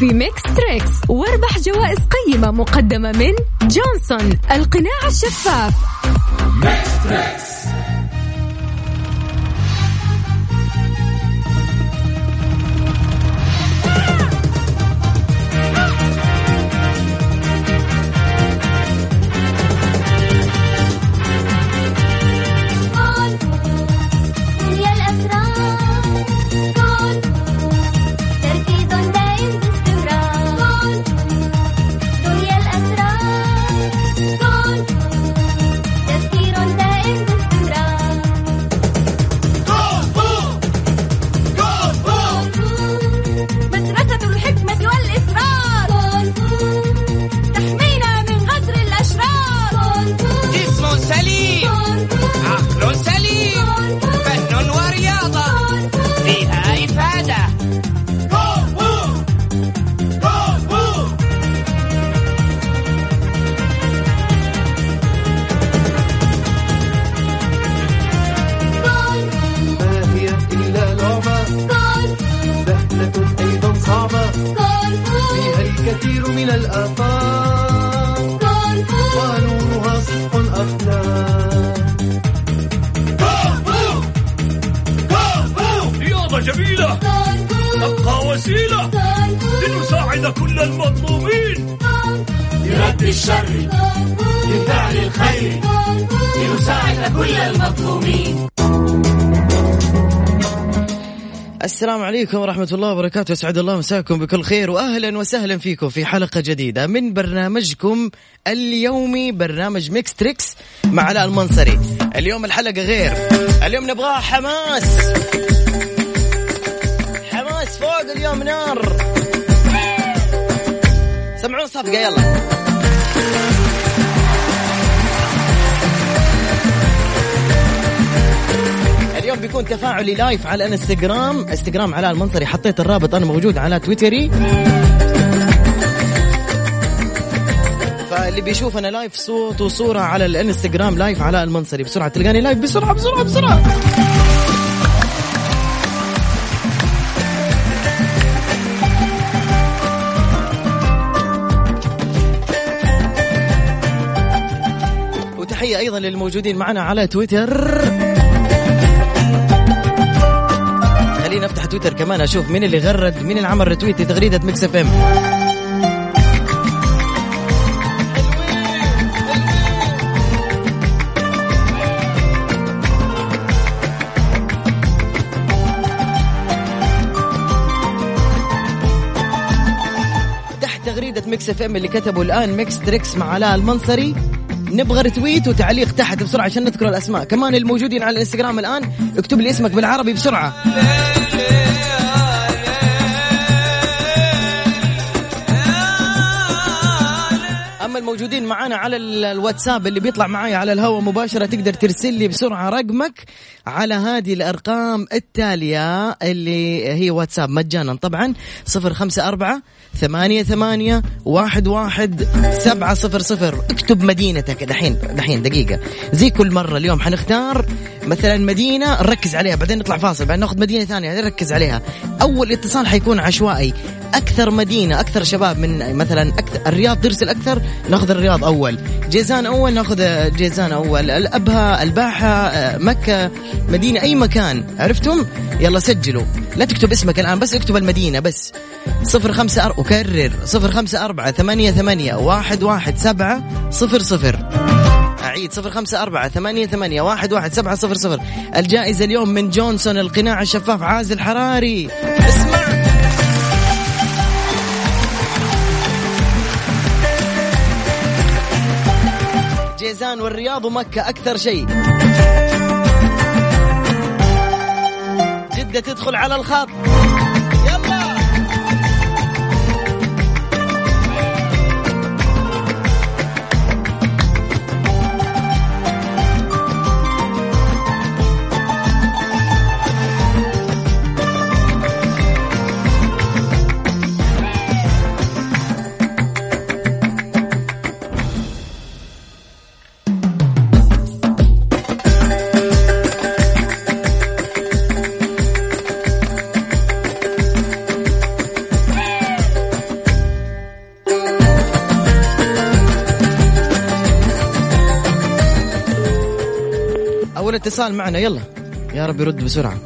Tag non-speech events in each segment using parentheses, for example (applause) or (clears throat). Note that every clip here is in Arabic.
في Mix Trix واربح جوائز قيمة مقدمة من جونسون القناع الشفاف. Mix Trix. السلام عليكم ورحمة الله وبركاته. أسعد الله مساكم بكل خير وأهلا وسهلا فيكم في حلقة جديدة من برنامجكم اليومي برنامج Mix Trix مع علاء المنصري. اليوم الحلقة غير. اليوم نبغاها حماس. حماس فوق اليوم نار. سمعوني صفقة يلا. اليوم بيكون تفاعلي live على الانستغرام انستغرام علاء المنصري. حطيت الرابط أنا موجود على تويتر فاللي بيشوف أنا live صوت وصورة على الإنستغرام live علاء المنصري. بسرعة تلقاني live بسرعة بسرعة بسرعة. وتحية أيضا للموجودين معنا على تويتر خليني افتح تويتر كمان أشوف مين اللي غرد مين اللي عمل retweet لتغريدة Mix FM. تحت تغريدة Mix FM اللي كتبوا الآن Mix Trix مع علاء المنصري. نبغى retweet وتعليق تحت بسرعة عشان نذكر الأسماء. كمان الموجودين على الإنستغرام الآن اكتب لي اسمك بالعربي بسرعة. الموجودين معنا على الواتساب اللي بيطلع معايا على الهواء مباشرة تقدر ترسل لي بسرعة رقمك على هذه الأرقام التالية اللي هي واتساب مجانا. طبعا 054 ثمانية ثمانية واحد واحد سبعة صفر صفر. اكتب مدينتك دحين دحين دقيقة. زي كل مرة اليوم حنختار مثلا مدينة نركز عليها بعدين نطلع فاصل بعدين ناخذ مدينة ثانية نركز عليها. أول اتصال حيكون عشوائي. أكثر مدينة أكثر شباب من مثلا أكثر الرياض ترسل أكثر ناخذ الرياض أول. جيزان أول ناخذ جيزان أول. الأبها الباحة مكة مدينة أي مكان. عرفتم؟ يلا سجلوا. لا تكتب اسمك الآن بس اكتب المدينة بس. صفر خمسة أر... أكرر. صفر خمسة أربعة ثمانية ثمانية واحد واحد سبعة صفر صفر. أعيد صفر خمسة أربعة ثمانية ثمانية واحد واحد سبعة صفر صفر الجائزة اليوم من جونسون القناع الشفاف عازل حراري اسمع جيزان والرياض ومكة أكثر شيء جدة تدخل على الخط اتصال معنا. يلا. يا رب يرد بسرعة.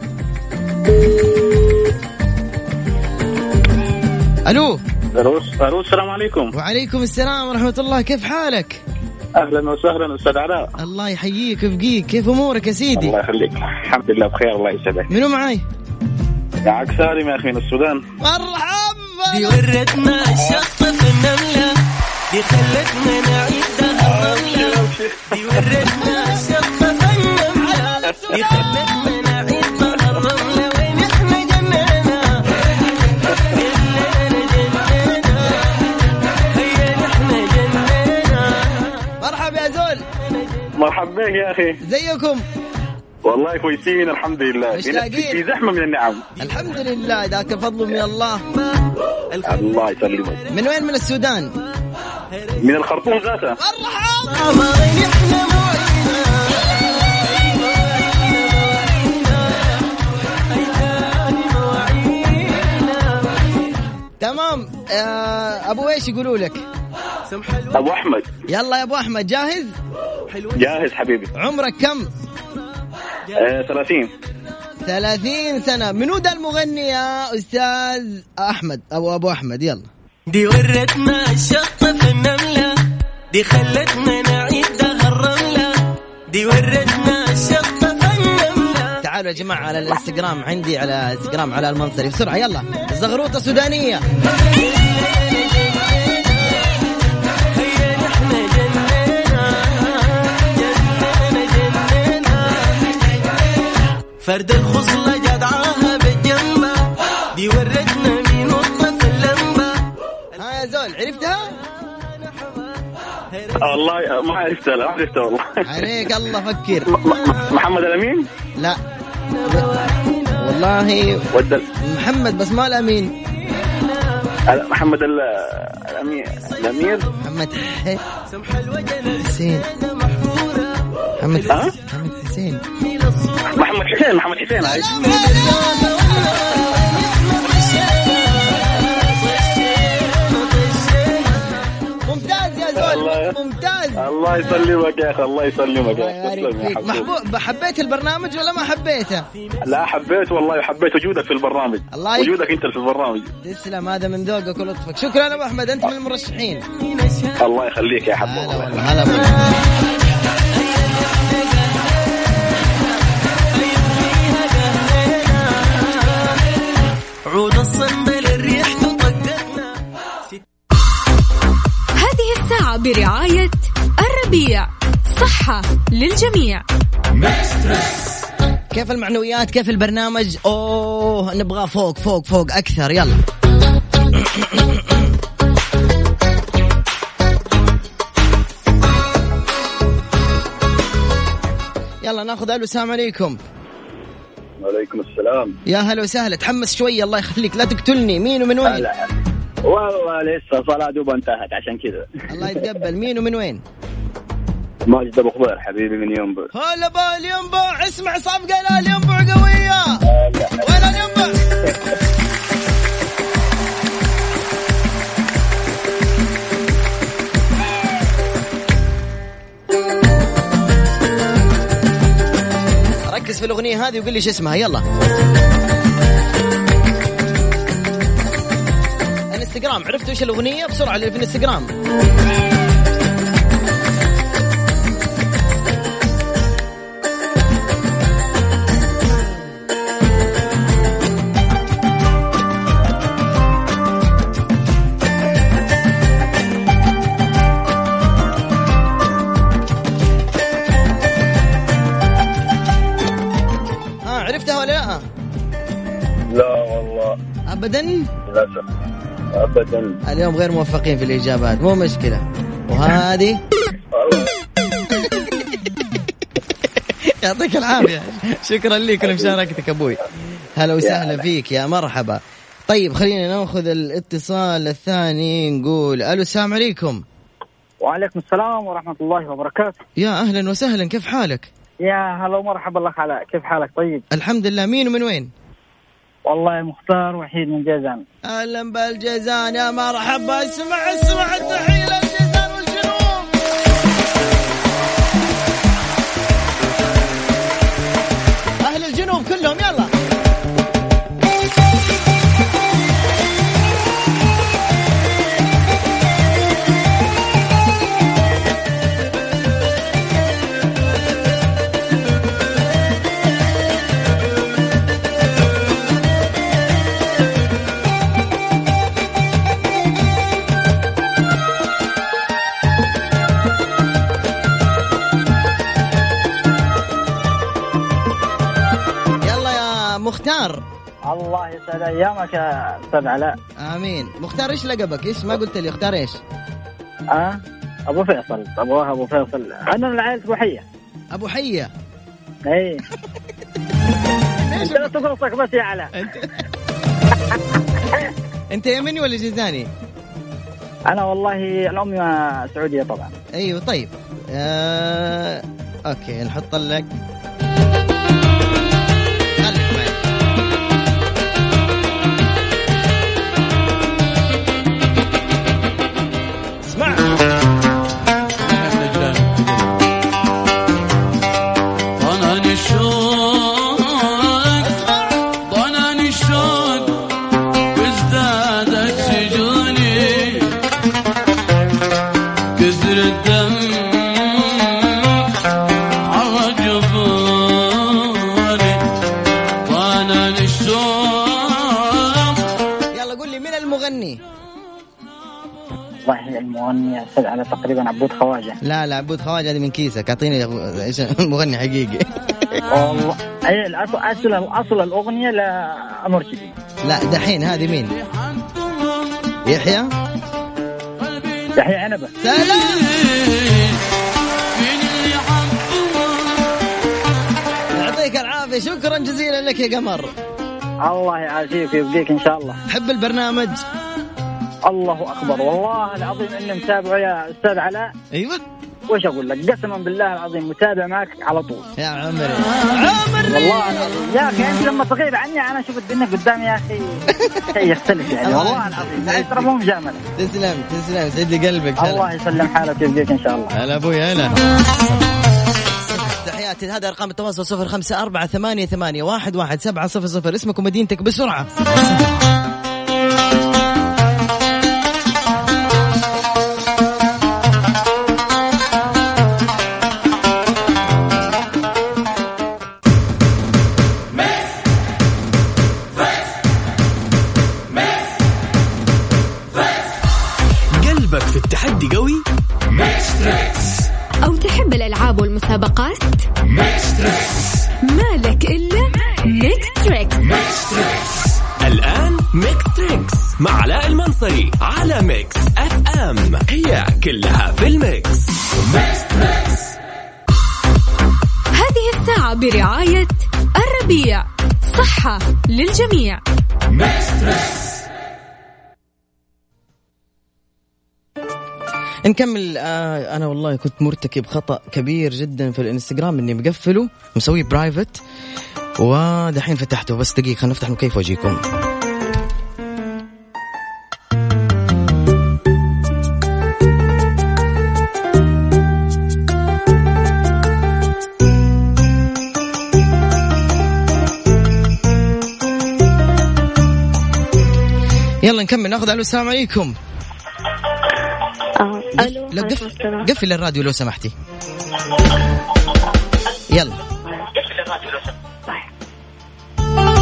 ألو. ألو ألو السلام عليكم. وعليكم السلام ورحمة الله. كيف حالك؟ أهلا وسهلا أستاذ علاء. الله يحييك ويبقيك. كيف أمورك يا سيدي؟ الله يخليك. الحمد لله بخير الله يسعدك. منو معاي؟ معك سالم يا أخي من السودان. مرحبا. دي ورتنا الشط في النملة دي خلتنا نعيد دهر دي ورتنا مرحبا يا زول. مرحبا بك يا أخي. زيكم. والله كويسين الحمد لله. مشتاقين. في زحمة من النعم. الحمد لله ذاك فضل من الله. الله يسلمك. من وين؟ من السودان؟ من الخرطوم ذاته. مرحبا أبو إيش يقولوا لك؟ أبو أحمد. يلا يا أبو أحمد جاهز؟ جاهز حبيبي. عمرك كم؟ آه 30 30 سنة. منو ده المغني يا أستاذ أحمد؟ أو أبو أحمد يلا. دي ورتنا الشط في النملة دي خلتنا نعيد دهر الرملة. دي ورتنا الشط تعالوا يا جماعة على الانستغرام عندي على انستغرام على المنصري بسرعة يلا. جنينا جنينا فرد الخصلة جدعاها بالجنبة. دي ورتنا مين وطف اللمبة. ها يا زول عرفتها؟ والله ما عرفتها لا ما عرفتها والله. عليك الله فكر. محمد الأمين؟ لا. والله ودل محمد بس ما الأمين. محمد ال- الامير الأمير؟ محمد حسين. محمد ها؟ محمد حسين محمد حسين. محمد حسين الله يسلمك يا أخي الله يسلمك يا أخي يبارك تسلم يا فيك. حبيبي. محبوب حبيت البرنامج ولا ما حبيته؟ لا حبيت والله حبيت وجودك في البرنامج. الله يك- وجودك أنت في البرنامج. تسلم هذا من ذوقك ولطفك. شكرا أبو أحمد أنت من المرشحين. الله يخليك يا حبيبي. هلا. عود الصندل الريح تطقتنا هذه الساعة برعاية الربيع. صحة للجميع. كيف المعنويات؟ كيف البرنامج؟ أوه نبغى فوق فوق فوق أكثر. يلا. يلا ناخذ ألو السلام عليكم. وعليكم السلام. يا هلا وسهلا. تحمس شوي الله يخليك. لا تقتلني. مين ومن وين؟ والله لسه صلاة دوب انتهت عشان كذا. الله يتقبل. مين ومن وين؟ ماجد أبو خضير حبيبي من ينبع. هلا با الينبع. اسمع صفقة لا الينبع قوية. وين الينبع؟ ركز في الأغنية هذه وقل لي شو اسمها. يلا. الانستغرام. عرفتوا إيش الأغنية؟ بسرعة اللي في الانستغرام. ها عرفتها ولا لا؟ لا والله. ابدا؟ للاسف ابدا. اليوم غير موفقين في الإجابات مو مشكلة. وهذه؟ (laughs) يعطيك العافية. شكرا لك لمشاركتك أبوي. هلا وسهلا فيك يا مرحبا. طيب خلينا نأخذ الاتصال الثاني نقول ألو السلام عليكم. وعليكم السلام ورحمة الله وبركاته. يا أهلا وسهلا كيف حالك؟ يا هلا ومرحبا الله علاء كيف حالك؟ طيب. الحمد لله. مين ومن وين؟ والله مختار وحيد من جازان. أهلا بالجازان. يا مرحبا. اسمع اسمع. التحية للجازان والجنوب. أهل الجنوب كلهم. يلا. الله يسعد أيامك يا أستاذ علاء. آمين. مختار إيش لقبك؟ إيش؟ ما قلت لي اختار إيش؟ آه أبو فيصل. أبوها أبو فيصل. أنا من عائلة أبو حية. أبو حية. إي. (laughs) أنت لا تقرصك بس يا علاء. انت (laughs) أنت يمني ولا جيزاني أنا والله الام سعودية طبعا. أيوه طيب. آه... okay نحط لك. (laughs) لا لا عبود خواجة هذه من كيسك اعطيني إيش (laughs) المغني حقيقي. والله. أي الاصل اصل أصل الأغنية لمرشدي لا دحين هذه مين؟ يحيى؟ يحيى عنبة. سلام. يعطيك العافية. شكرا جزيلا لك يا قمر. الله يعافيك ويبقيك إن شاء الله. حب البرنامج. الله أكبر. والله العظيم إني متابعه يا أستاذ علاء. أيوه. وش أقول لك؟ قسما بالله العظيم متابع معك على طول. يا عمري. عمري والله العظيم يا أخي أنت لما تغيب عني أنا أشوف الدنيا قدامي يا أخي شيء يختلف يعني. والله العظيم لا ترى مو مجاملة. تسلم تسلم. سعد لي قلبك. الله يسلم حالك ويبقيك إن شاء الله. هلا أبوي هلا. تحياتي. هذا أرقام التواصل صفر خمسة أربعة ثمانية ثمانية واحد واحد سبعة صفر صفر. اسمك ومدينتك بسرعة. نكمل. آه أنا والله كنت مرتكب خطأ كبير جدا في الإنستغرام إني مقفله مسويه برايفت ودحين فتحته. بس دقيقة خلينا نفتح المكيف واجيكم يلا نكمل ناخذ ألو السلام عليكم. آه، ألو لا عليكم قف... السلام. قفل الراديو لو سمحتي. يلا.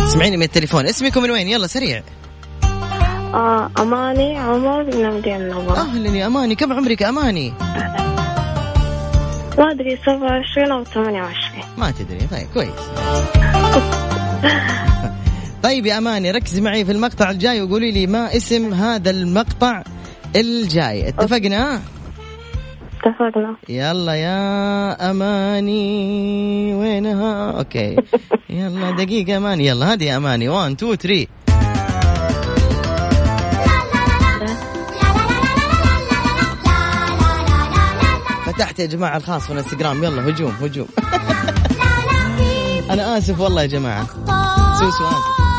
اسمعيني من التليفون. اسمك من وين؟ يلا سريع. آه أماني عمر من المدينة المنوره أهلا يا أماني. كم عمرك أماني؟ ما أدري 27 أو 28 ما تدري. طيب كويس. طيب يا أماني ركزي معي في المقطع الجاي وقولي لي ما اسم هذا المقطع الجاي. اتفقنا؟ اتفقنا. يلا يا أماني وينها؟ أوكي. (laughs) يلا دقيقة أماني يلا هذه أماني. 1 2 3 فتحت يا جماعة الخاص في الانستغرام. يلا هجوم هجوم. (laughs) أنا آسف والله يا جماعة. سوسو اسف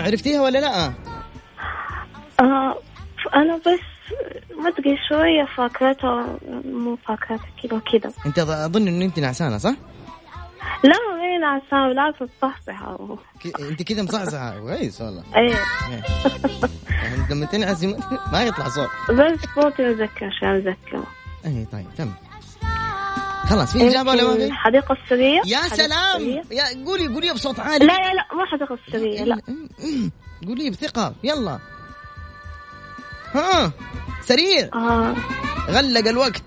عرفتيها ولا لا؟ آه أنا بس ما أدري شوية فاكرتها مو فاكرتها كذا وكذا. أنت أظن ان أنت نعسانة صح؟ لا مين عشان بالعكس مصحصحة أنت كذا مصحصحة. كويس والله. إيه. انت لما تنعس ما- يطلع صوت. بس صوتي مذكر عشان أذكر اي طيب تم خلاص في إجابة ولا ما في؟ الحديقة السرية؟ يا سلام. السرية. يا قولي قولي بصوت لا عالي. لا لا مو الحديقة السرية لا قولي بثقة. يلا. ها سريع آه. غلق الوقت.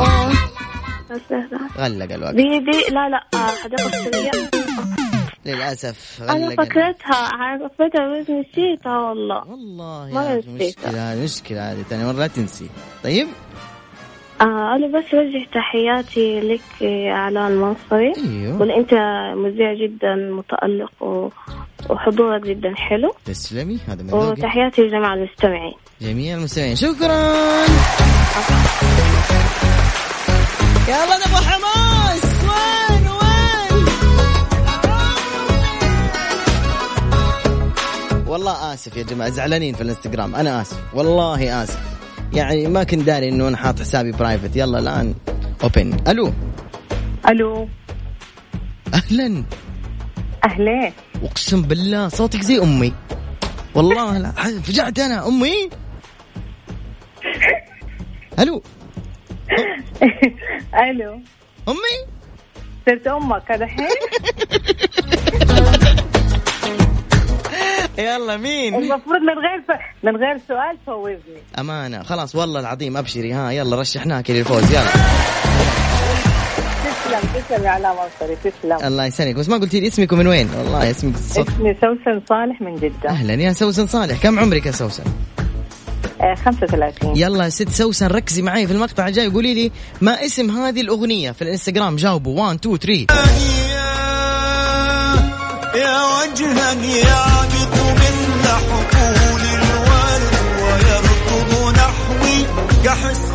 آه. لا. غلق الوقت. دي دي لا لا آه، الحديقة السرية. للأسف الوقت. فكرتها عرفتها بس نسيتها والله. والله يا نسيتها. مشكلة هذه مشكلة هذه ثاني مرة لا تنسي. طيب؟ آه أنا بس أوجه تحياتي لك يا علاء المنصري أيوه. قول أنت مذيع جدا متألق و... وحضورك جدا حلو. تسلمي هذا من وتحياتي لجميع المستمعين. جميع المستمعين. شكرا. يلا نبغى حماس. وين وين؟ والله آسف يا جماعة زعلانين في الإنستغرام. أنا آسف. والله آسف. يعني ما كنت داري إنه أنا حاط حسابي برايفت يلا الآن اوبن ألو. ألو. أهلا. أهلين. أقسم بالله صوتك زي أمي. والله لا فجعت أنا. أمي. ألو. (laughs) ألو. أمي. صرت أمك الحين؟ (laughs) يلا مين؟ المفروض من غير ف... من غير سؤال فوزني. أمانة. خلاص والله العظيم أبشري. ها يلا رشحناك للفوز. يلا. تسلم تسلم يا علاء منصري تسلم. الله يسلمك. بس ما قلتي لي اسمك ومن وين؟ والله اسمك صوت اسمي سوسن صالح من جدة. أهلا. يا سوسن صالح كم عمرك يا سوسن؟ آه 35 يلا يا ست سوسن ركزي معي في المقطع الجاي قولي لي ما اسم هذه الأغنية في الإنستغرام. جاوبوا. 1 2 3 يا وجها يعبط من حقول الورد ويركض نحوي كحصان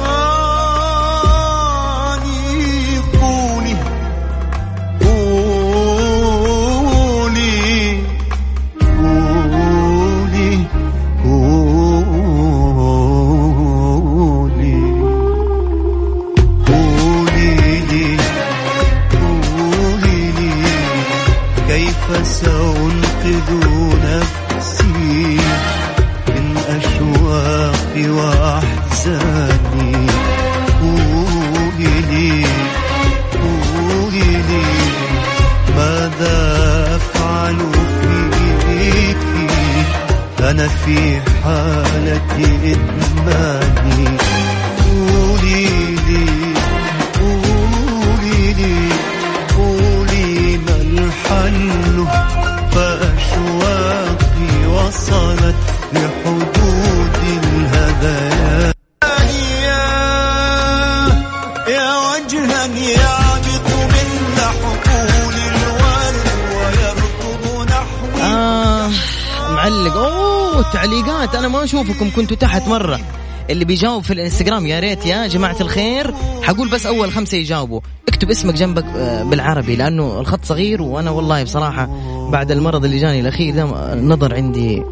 اللي بيجاوب في الانستغرام يا ريت يا جماعة الخير. حقول بس أول خمسة يجاوبوا. اكتب اسمك جنبك آه، بالعربي لأنه الخط صغير وأنا والله بصراحة بعد المرض اللي جاني الأخير ده النظر عندي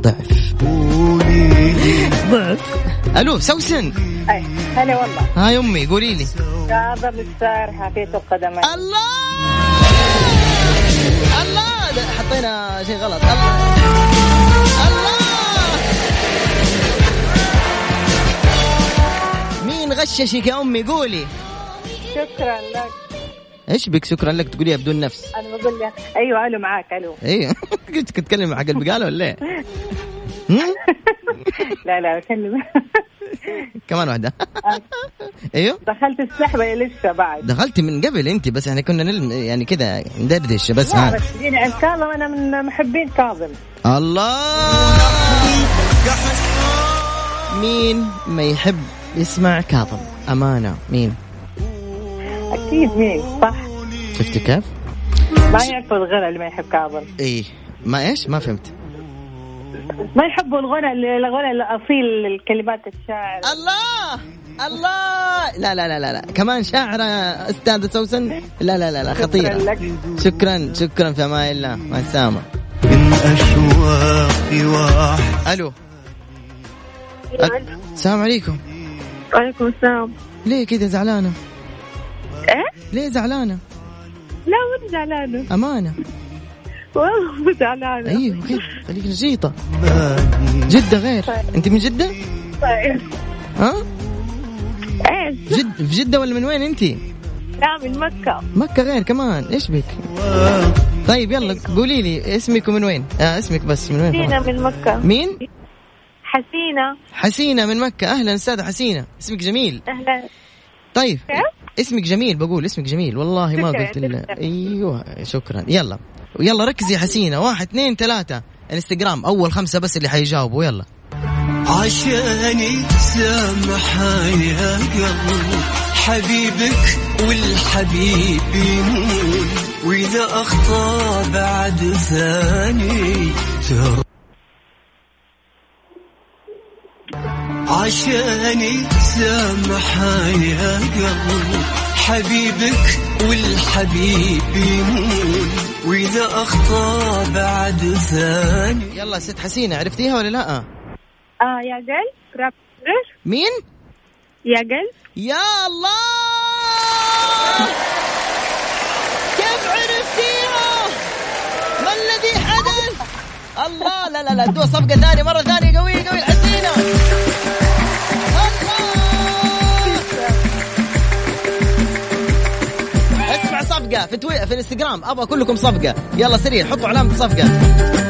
ضعف. ضعف. ألو سوسن. هلا والله. هاي أمي قولي لي. كاظم السار حافية القدمين الله! الله! حطينا شيء غلط. الله! الله! مين غششك يا أمي؟ قولي. شكرا لك. إيش بك؟ شكرا لك. تقوليها بدون نفس. أنا بقول لك أيوه ألو معاك ألو. (laughs) أيوه كنت تتكلم حق البقاله ولا إيه؟ (laughs) لا لا بكلم (laughs) كمان واحدة. أيوه. دخلت السحبة لسه بعد. دخلتي من قبل أنت بس إحنا كنا نلم يعني كذا ندردش بس ها. بس عند كاظم. أنا من محبين كاظم. الله! مين ما يحب يسمع كاظم. أمانة. مين؟ أكيد مين صح. شفتي كيف؟ ما يعرفوا الغنى اللي ما يحب كاظم. إيه. ما إيش؟ ما فهمت. ما يحبوا الغنى الغنى الأصيل الكلمات الشاعر. الله! الله! لا لا لا لا, لا. كمان شاعرة أستاذة سوسن؟ لا لا لا, لا شكرا خطيرة. لك. شكرا شكرا في أمان الله. مع السلامة. من أشواقي وأحزاني ألو. السلام عليكم. وعليكم السلام. ليه كذا زعلانة؟ إيه؟ ليه زعلانة؟ لا مو زعلانة. أمانة. والله زعلانة. أيوه كيف (laughs) خليك نشيطة. جدة غير. أنت من جدة؟ طيب. ها؟ إيش؟ جد في جدة ولا من وين أنت؟ لا من مكة. مكة غير كمان. إيش بك؟ طيب يلا قولي لي اسمك ومن وين؟ آه اسمك بس من وين؟ حسينة من مكة. مين؟ حسينة. حسينة من مكة. أهلا أستاذة حسينة. اسمك جميل. أهلا. طيب كيف؟ اسمك جميل بقول اسمك جميل. والله ما قلت شكراً. أيوه شكرا. يلا. يلا ركزي يا حسينة. واحد اثنين ثلاثة. انستغرام أول خمسة بس اللي حيجاوبوا. يلا. عشاني سامحاني يا قلب حبيبك والحبيب يمون وإذا أخطأ بعد ثاني ترى عشاني سامحاني يا قلب حبيبك والحبيب يمون وإذا أخطأ بعد ثاني. يلا ست حسينة عرفتيها ولا لا؟ آه يا قلب مين؟ يا قلب. يا الله! كيف عرفتيها؟ ما الذي حدث؟ الله لا لا لا ادوها صفقة ثانية مرة ثانية قوية قوية. في الإنستغرام أبغى كلكم صفقة. يلا سريع حطوا علامة صفقة.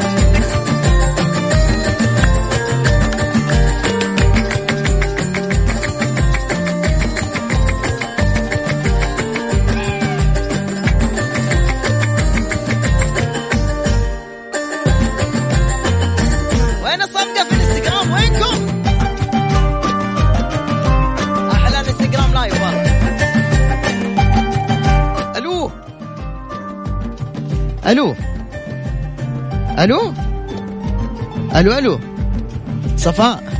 ألو؟ ألو؟ ألو ألو. صفاء.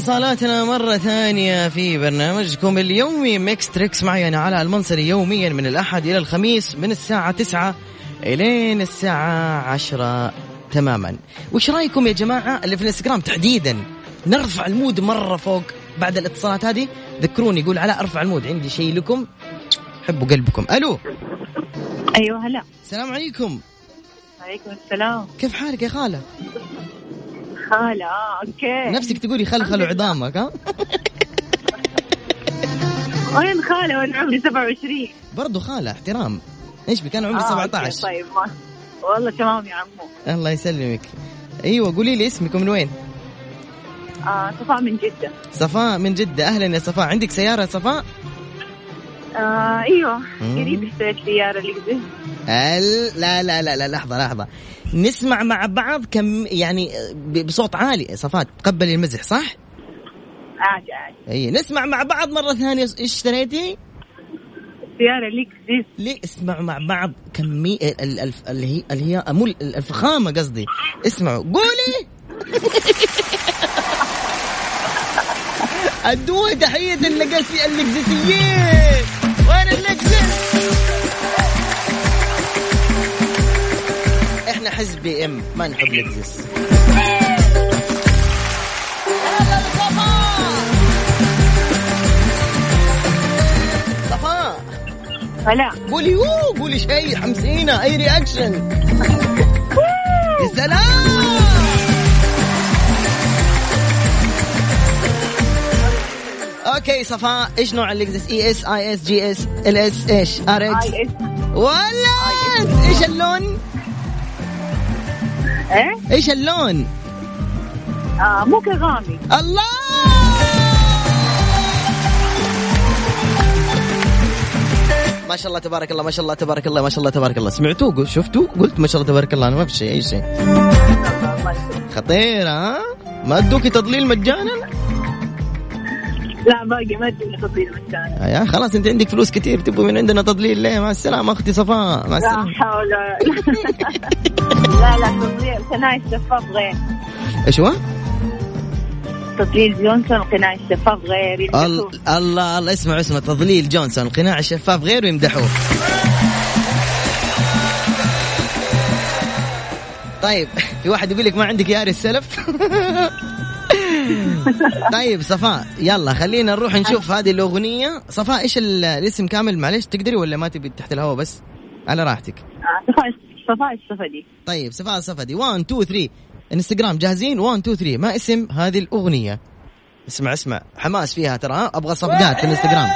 اتصالاتنا مرة ثانية في برنامجكم اليومي. Mix Trix معي أنا علاء المنصري يوميا من الأحد إلى الخميس من الساعة تسعة إلين الساعة عشرة تماما. وش رأيكم يا جماعة اللي في الإنستغرام تحديدا نرفع ال mood مرة فوق بعد الاتصالات هذه؟ ذكروني يقول علاء أرفع ال mood عندي شيء لكم. حبوا قلبكم. ألو. أيوة هلا. السلام عليكم. عليكم السلام. كيف حالك يا خالة؟ خالة. آه okay. نفسك تقولي خلخلوا عظامك ها؟ وين خالة وأنا عمري 27 برضو خالة احترام. إيش بك أنا عمري آه، 17 okay، طيب ما والله تمام يا عمو. الله يسلمك. أيوه قولي لي اسمك ومن وين؟ آه صفاء من جدة. صفاء من جدة أهلا يا صفاء. عندك سيارة يا صفاء؟ آه مم. قريب اشتريت سيارة قبل ال... لا لا لا لا لحظة لحظة. نسمع مع بعض كم يعني بصوت عالي. صفاء تقبلي المزح صح؟ عادي عادي. اي نسمع مع بعض مرة ثانية. إيش اشتريتي؟ سيارة ليكزس ليه اسمعوا مع بعض كمية ال- ال- اللي هي اللي هي مو ال- الفخامة قصدي. اسمعوا. قولي! (laughs) ادوه تحية اللقسي اللقزسيين وين اللقزس؟ إحنا حزب BM ما نحب Lexus صفاء. هلا. قولي اوه قولي شيء حمسينا أي reaction (laughs) يا سلام! okay صفاء إيش نوع ال Lexus ES IS GS LS إيش؟ RX ولا إيش اللون؟ إيه؟ إيش اللون؟ آه مو كغامي. الله! ما شاء الله تبارك الله ما شاء الله تبارك الله ما شاء الله تبارك الله. سمعتوه؟ شفتوا قلت ما شاء الله تبارك الله أنا ما في شيء أي شيء. خطير ها؟ ما أدوكي تضليل مجانا؟ لا باقي ما أدري مكان يا خلاص أنت عندك فلوس كتير تبغى من عندنا تضليل ليه؟ مع السلامة أختي صفاء مع لا السلامة. حول. (laughs) لا لا تضليل قناع الشفاف غير إيش هو؟ تضليل جونسون قناع الشفاف غير الله الله الله اسمع اسمع. تضليل جونسون القناع الشفاف غير ويمدحوه. طيب في واحد يقول لك ما عندك ياري السلف (laughs) (laughs) طيب صفاء يلا خلينا نروح نشوف هذه الأغنية. صفاء ال- الاسم كامل؟ معلش تقدري ولا ما تبي تحت الهواء بس؟ على راحتك. صفاء صفاء السفدي. طيب صفاء الصفدي 1 2 3 انستغرام جاهزين؟ 1 2 3 ما اسم هذه الأغنية؟ اسمع اسمع. حماس فيها ترى ها؟ أبغى صفقات في الانستغرام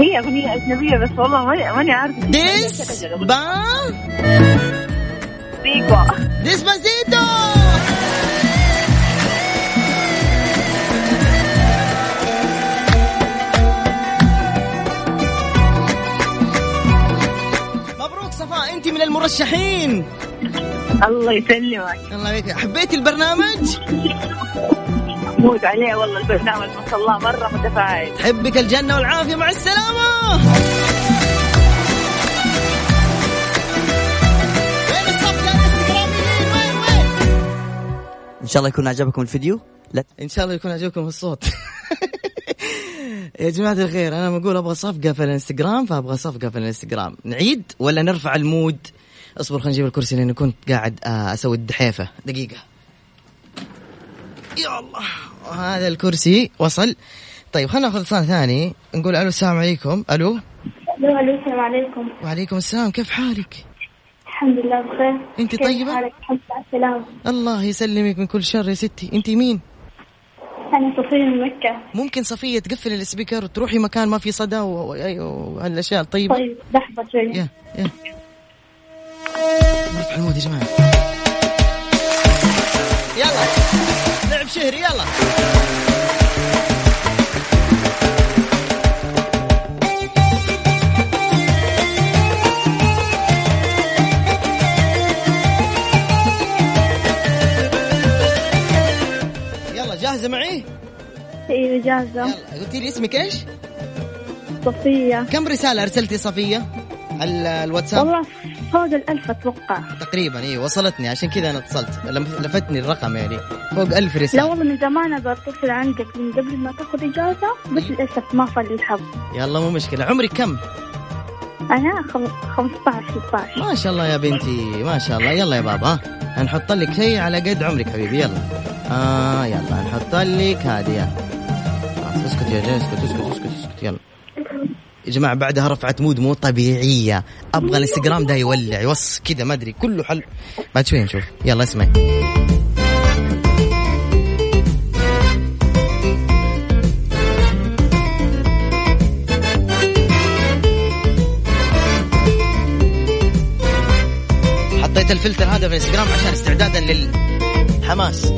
هي أغنية أجنبية بس والله ماني عارفة. Despa Despacito مبروك صفاء أنت من المرشحين. الله يسلمك. الله يبارك حبيتي البرنامج؟ موت عليه والله البرنامج ما شاء الله مرة متفاعل تحبك الجنة والعافية مع وين إن شاء الله يكون عجبكم الفيديو. لا. إن شاء الله يكون عجبكم الصوت. (laughs) يا جماعة الخير أنا بقول أبغى صفقة في الإنستغرام فأبغى صفقة في الإنستغرام. نعيد ولا نرفع المود؟ اصبر خلينا نجيب الكرسي لأني كنت قاعد آه، أسوي الدحيفة. دقيقة. يا الله. هذا الكرسي. وصل. طيب خلينا ناخذ اتصال ثاني. نقول ألو السلام عليكم. ألو. ألو السلام عليكم. وعليكم السلام. كيف حالك؟ الحمد لله بخير. أنت طيبة؟ حالك؟ الحمد لله الله يسلمك من كل شر يا ستي. أنت مين؟ أنا صفية من مكة. ممكن صفية تقفل السبيكر وتروحي مكان ما في صدى و- وهالأشياء الطيبة. طيب لحظة شوي. يا يا. نرفع المود يا جماعة. يلا. لعب شهري يلا يلا جاهزة معي؟ أيوه جاهزة يلا قلتي لي اسمك إيش؟ صفية كم رسالة أرسلتي صفية؟ على الواتساب؟ والله فوق الألف أتوقع. تقريبا اي وصلتني. عشان كذا أنا اتصلت. لفتني الرقم يعني. فوق ألف لا رسالة والله من زمان أبغى أتصل عندك. من قبل ما تاخذ إجازة بس للأسف ما صار لي الحظ. يلا مو مشكلة. عمرك كم؟ أنا خم... 15 16 ما شاء الله يا بنتي. ما شاء الله. يلا يا بابا. هنحط لك شيء على قد عمرك حبيبي. يلا. آه يلا هنحط لك هذه. يلا. اسكت يا جاي اسكت اسكت اسكت اسكت. يلا. يا جماعة بعدها رفعت مود مو طبيعية. أبغى الإنستغرام ده يولع يوص كذا ما أدري. كله حل. بعد شوي نشوف. يلا اسمعي حطيت الفلتر هذا في الإنستغرام عشان استعدادا للحماس.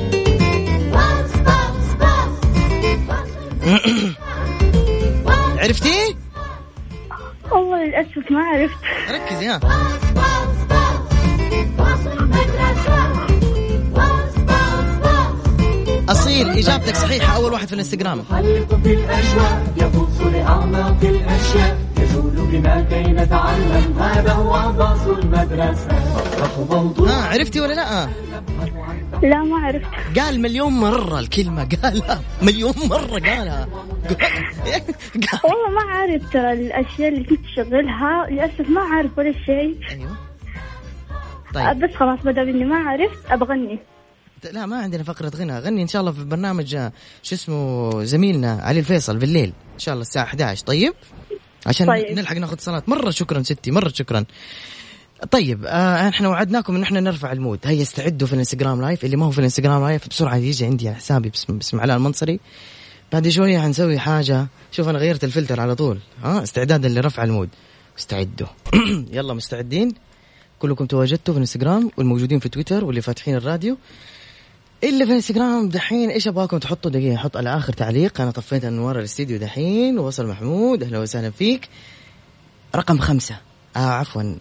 (coughs) عرفتي؟ للأسف ما عرفت. ركزي ها أصيل إجابتك صحيحة. أول واحد في الانستغرام. حلق في الأجواء يغوص لأعماق الأشياء. يجول بنا كي نتعلم. هذا هو باص المدرسة. ها عرفتي ولا لا؟ لا ما عرفت. قال مليون مرة الكلمة قالها مليون مرة قالها. قال والله ما عارف ترى الأشياء اللي كنت شغلها للأسف ما عارف ولا شيء. أيوه. طيب. بس خلاص ما دام إني ما عرفت أبغى اغني لا ما عندنا فقرة غنى غني إن شاء الله في برنامج آه، شو اسمه زميلنا علي الفيصل بالليل. إن شاء الله الساعة 11 طيب؟ عشان طيب. نلحق ناخذ صلاة. مرة شكرا ستي مرة شكرا. طيب آه إحنا وعدناكم إن إحنا نرفع ال mood. هيا استعدوا في الإنستغرام live اللي ما هو في الإنستغرام live بسرعة يجي عندي على حسابي باسم, باسم علاء المنصري. بعد شوية حنسوي حاجة. شوف أنا غيرت الفلتر على طول. ها استعدادا لرفع ال mood. استعدوا. (clears throat) يلا مستعدين. كلكم تواجدتوا في الانستغرام والموجودين في تويتر واللي فاتحين الراديو. اللي في الانستغرام دحين إيش أبغاكم تحطوا؟ دقيقة حط على آخر تعليق. أنا طفيت انوار الاستديو دحين. وصل محمود أهلا وسهلا فيك. رقم خمسة. آه عفوا.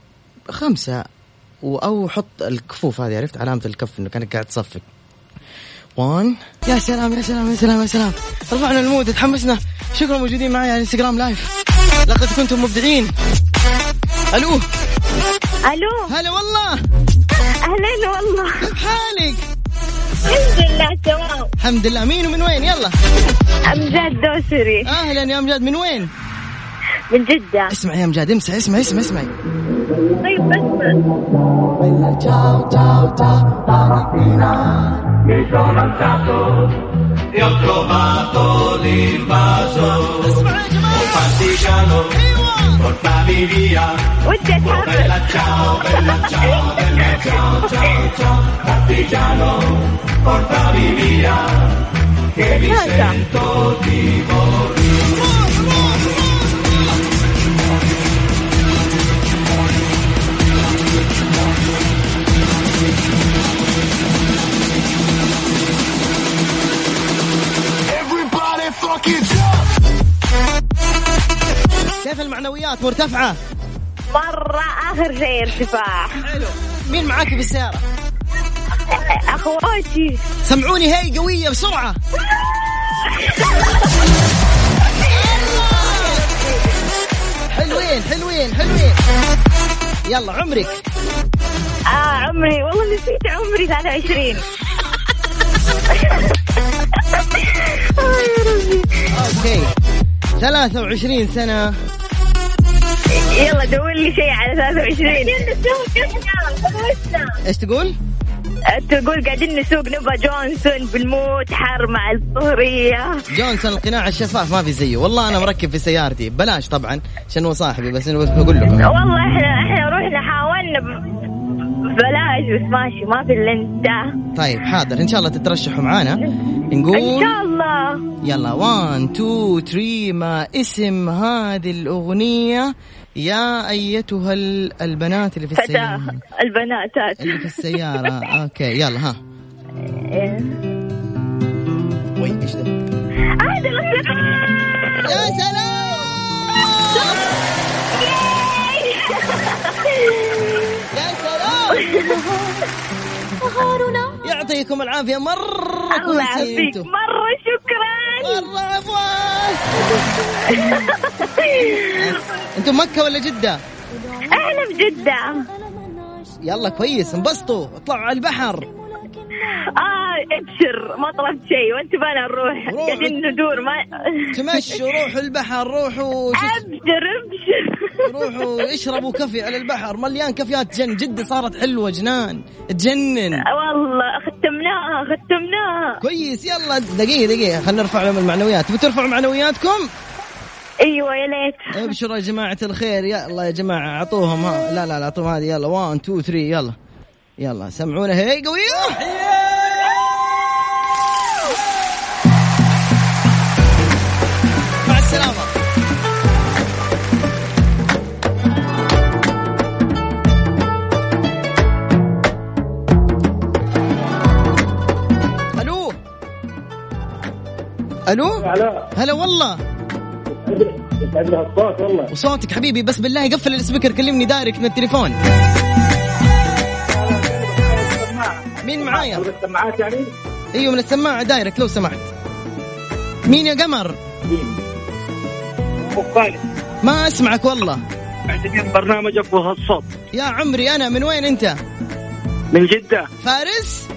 خمسة. أو حط الكفوف هذه عرفت؟ علامة الكف إنه كأنك قاعد تصفق. 1 يا سلام يا سلام يا سلام يا سلام. رفعنا ال mood تحمسنا. شكرا موجودين معي على الانستغرام live لقد كنتم مبدعين. ألو. ألو. هلا والله. أهلين والله. كيف حالك؟ الحمد لله تمام. الحمد لله. مين ومن وين؟ يلا. أمجاد دوسري. أهلا يا أمجاد. من وين؟ من جدة. اسمع يا أمجاد امسح اسمع اسمع اسمع. طيب بس Bella ciao ciao ciao Valentina Mi sono alzato e ho trovato l'invaso. Un partigiano portami via. Oh, bella ciao bella ciao bella ciao ciao ciao. Partigiano portami via che mi sento di morire. Jump. كيف المعنويات؟ مرتفعة؟ مرة آخر شيء ارتفاع. حلو. مين معاك في السيارة أخواتي. سمعوني هي قوية بسرعة. حلوين حلوين حلوين. يلا عمرك. آه عمري. والله نسيت عمري 23 آه يا ربي أوكي. 23 سنة. يلا دور لي شيء على 23 إيش تقول؟ تقول قاعدين نسوق نبغى جونسون بالموت حر مع الظهرية جونسون القناع الشفاف ما في زيه. والله أنا مركب في سيارتي. بلاش طبعا عشان هو صاحبي بس بقول لكم. والله إحنا إحنا رحنا حاولنا بلاش بس ماشي ما في إلا أنت. طيب حاضر. إن شاء الله تترشحوا معانا. إن نقول شاء الله. يلا 1 2 3 ما اسم هذه الأغنية يا أيتها ال- البنات اللي في فتاة السيارة. البناتات اللي في السيارة. (laughs) أوكي يلا ها. إيه. وي إيش ده؟ يا سلام! سلام يعطيكم العافية مرة الله يعافيك. مرة شكرا. مرة عفوا (laughs) أنتم مكة ولا جدة؟ إحنا في جدة يلا كويس انبسطوا. اطلعوا على البحر. آه ابشر. ما طلبت شيء. وأنت بنا نروح روح. قاعدين ندور ما تمشوا روحوا البحر روحوا. (laughs) ابشر ابشر. روحوا اشربوا كافي على البحر. مليان كافيات جن. جدة صارت حلوة جنان. تجنن. والله ختمناها ختمناها. كويس. يلا دقيقة دقيقة. خلينا نرفع لهم المعنويات. بترفعوا معنوياتكم؟ أيوه يا ليت. ابشروا يا جماعة الخير. يلا يا جماعة أعطوهم. ها. لا لا لا أعطوهم هذه. يلا 1 2 3 يلا. يلا سمعونا. هي قوية. ألو؟ هلا هلا والله. الصوت والله وصوتك حبيبي بس بالله قفل ال speaker كلمني direct من التليفون. مين معايا؟ السماعات يعني؟ إيوه من السماعة direct لو سمحت. مين يا قمر؟ أبو خالد. ما أسمعك والله. معتقد برنامجك وهالصوت يا عمري أنا من وين أنت؟ من جدة. فارس؟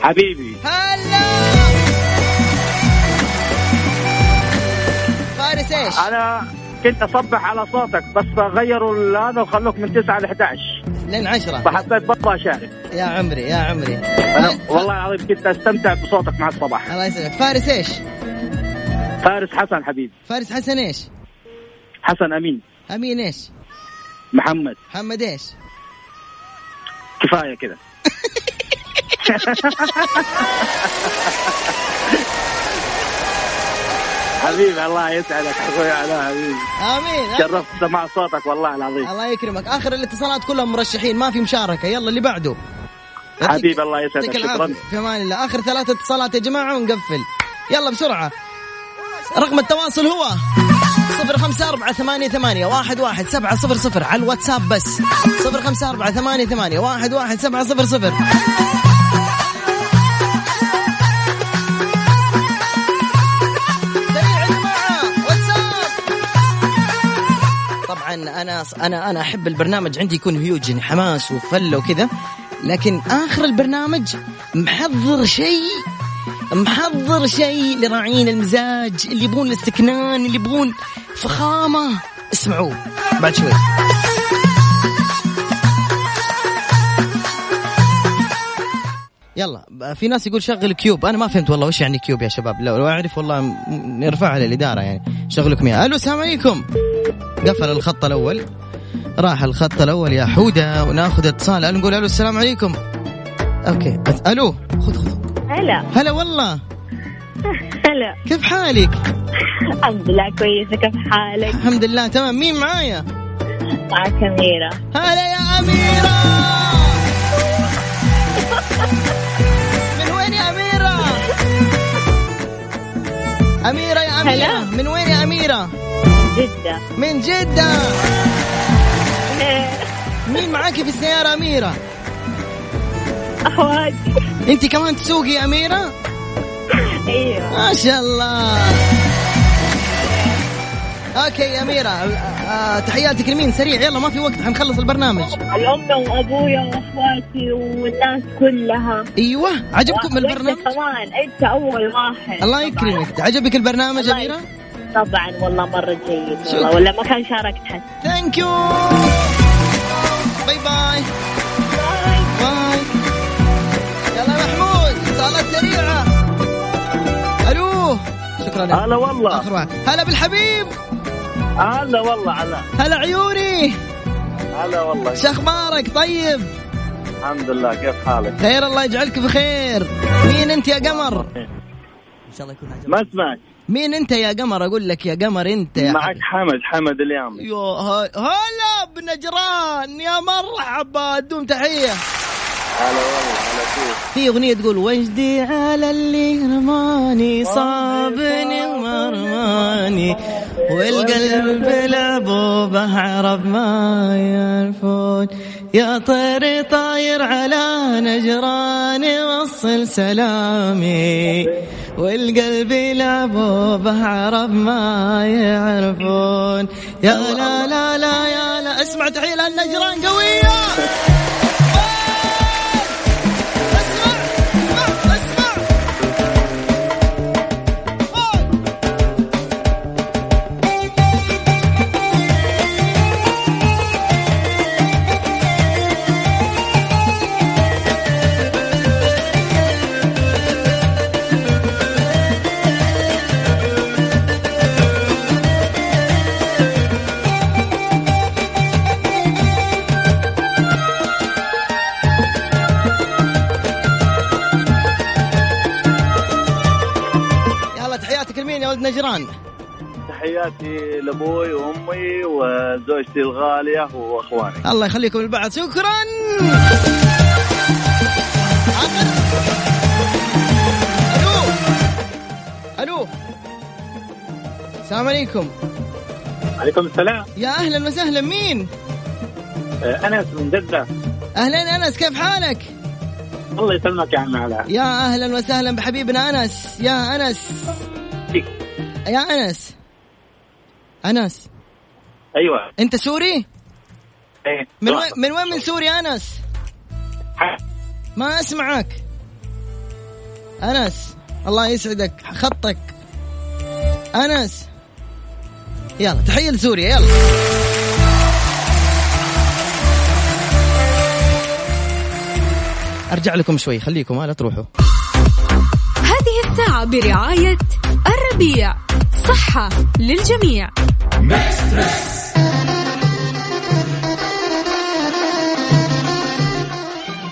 حبيبي. هلا! فارس إيش؟ أنا كنت أصبح على صوتك بس غيروا هذا وخلوك من 9 ل 11 لين عشرة فحسيت برضه اشارك يا عمري يا عمري أنا والله العظيم كنت أستمتع بصوتك مع الصباح الله يسعدك فارس إيش؟ فارس حسن حبيبي فارس حسن إيش؟ حسن أمين أمين إيش؟ محمد محمد إيش؟ كفاية كذا (laughs) حبيبي الله يسعدك أخوي علاء حبيبي. آمين. شرفت سماع صوتك والله العظيم. الله يكرمك. آخر الاتصالات كلهم مرشحين ما في مشاركة. يلا اللي بعده. حبيبي الله يسعدك شكرا. في أمان الله. آخر ثلاث اتصالات يا جماعة ونقفل. يلا بسرعة. رقم التواصل هو صفر خمسة أربعة ثمانية ثمانية واحد واحد سبعة صفر صفر على الواتساب بس. صفر خمسة أربعة ثمانية ثمانية واحد واحد سبعة صفر صفر. أنا أنا أنا أحب البرنامج عندي يكون هيوج حماس وفله وكذا لكن آخر البرنامج محضر شيء محضر شيء لراعين المزاج اللي يبغون الاستكنان اللي يبغون فخامة. اسمعوه بعد شوي. يلا في ناس يقول شغل cube. أنا ما فهمت والله وش يعني cube يا شباب. لو أعرف والله نرفعها للاداره يعني. شغلكم اياها ألو السلام عليكم. قفل الخط الأول. راح الخط الأول يا حودة وناخذ اتصال. ألو نقول ألو السلام عليكم. okay ألو. خذ خذ. هلا. هلا والله. هلا. كيف حالك؟ الحمد لله كويسة. كيف حالك؟ الحمد لله تمام. مين معايا؟ معك أميرة. هلا يا أميرة. من وين يا أميرة؟ أميرة يا أميرة. هلا. من وين يا أميرة؟ جدة. من جدة. (laughs) مين معاكي في السيارة أميرة؟ أخواتي. أنت كمان تسوقي يا أميرة؟ (laughs) أيوه. ما شاء الله. okay يا أميرة آه تحياتك لمين؟ سريع يلا ما في وقت حنخلص البرنامج. الأم وأبويا وأخواتي والناس كلها. أيوه عجبكم البرنامج؟ كمان أنت أول واحد. الله يكرمك. عجبك البرنامج أميرة؟ طبعا والله مرة جيد. والله ولا ما كان شاركت حد thank you bye bye bye يلا يا محمود اتصالات سريعة. ألو. شكرا. هلا والله. آخر واحد. هلا بالحبيب. هلا والله علاء هلا عيوني. هلا والله. شو أخبارك؟ طيب. الحمد لله كيف حالك؟ خير الله يجعلك بخير. مين أنت يا قمر؟ إن شاء الله يكون عجبك. ما أسمعك. مين انت يا قمر؟ أقول لك يا قمر انت يا معك حمد حمد اليامي. يو هلا بنجران يا مرحبا دوم تحية. هلا والله هلا في أغنية تقول وجدي على اللي رماني صابني ورماني والقلب لعبوبه عرب ما يعرفون يا طير طاير على نجراني وصل سلامي. والقلب لعبوبه عرب ما يعرفون. يا لا لا لا يا لا اسمع تحية للنجران قوية. نجران تحياتي لأبوي وأمي وزوجتي الغالية وأخواني. الله يخليكم لبعض. شكرا. ألو. ألو. السلام عليكم. عليكم السلام. يا أهلا وسهلا. مين؟ أنس من جدة. أهلا أنس. كيف حالك؟ الله يسلمك يا عم علاء. يا أهلا وسهلا بحبيبنا أنس. يا أنس. يا أنس. أنس. أيوه. أنت سوري؟ إيه. من وين من وين من سوريا أنس؟ ما أسمعك. أنس الله يسعدك. خطك. أنس. يلا تحية لسوريا يلا. أرجع لكم شوي خليكم ها لا تروحوا. هذه الساعة برعاية الربيع صحة للجميع.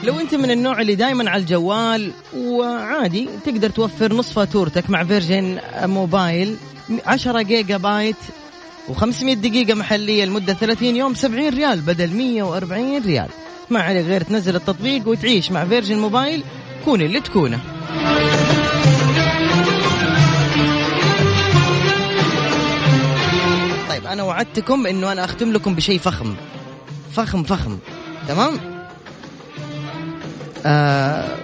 لو انت من النوع اللي دائما على الجوال وعادي تقدر توفر نصف فاتورتك مع Virgin Mobile 10 جيجا بايت و500 دقيقة محلية لمدة 30 يوم 70 ريال بدل 140 ريال. ما عليك غير تنزل التطبيق وتعيش مع فيرجن موبايل كون اللي تكونه. أنا وعدتكم إنه أنا أختم لكم بشيء فخم. فخم فخم. تمام؟ آه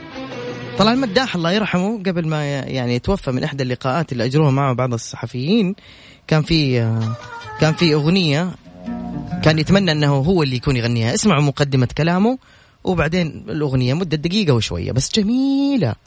طلع المداح الله يرحمه قبل ما يعني يتوفى من إحدى اللقاءات اللي أجروها معه بعض الصحفيين كان في آه كان في أغنية كان يتمنى أنه هو اللي يكون يغنيها. اسمعوا مقدمة كلامه وبعدين الأغنية مدة دقيقة وشوية بس جميلة.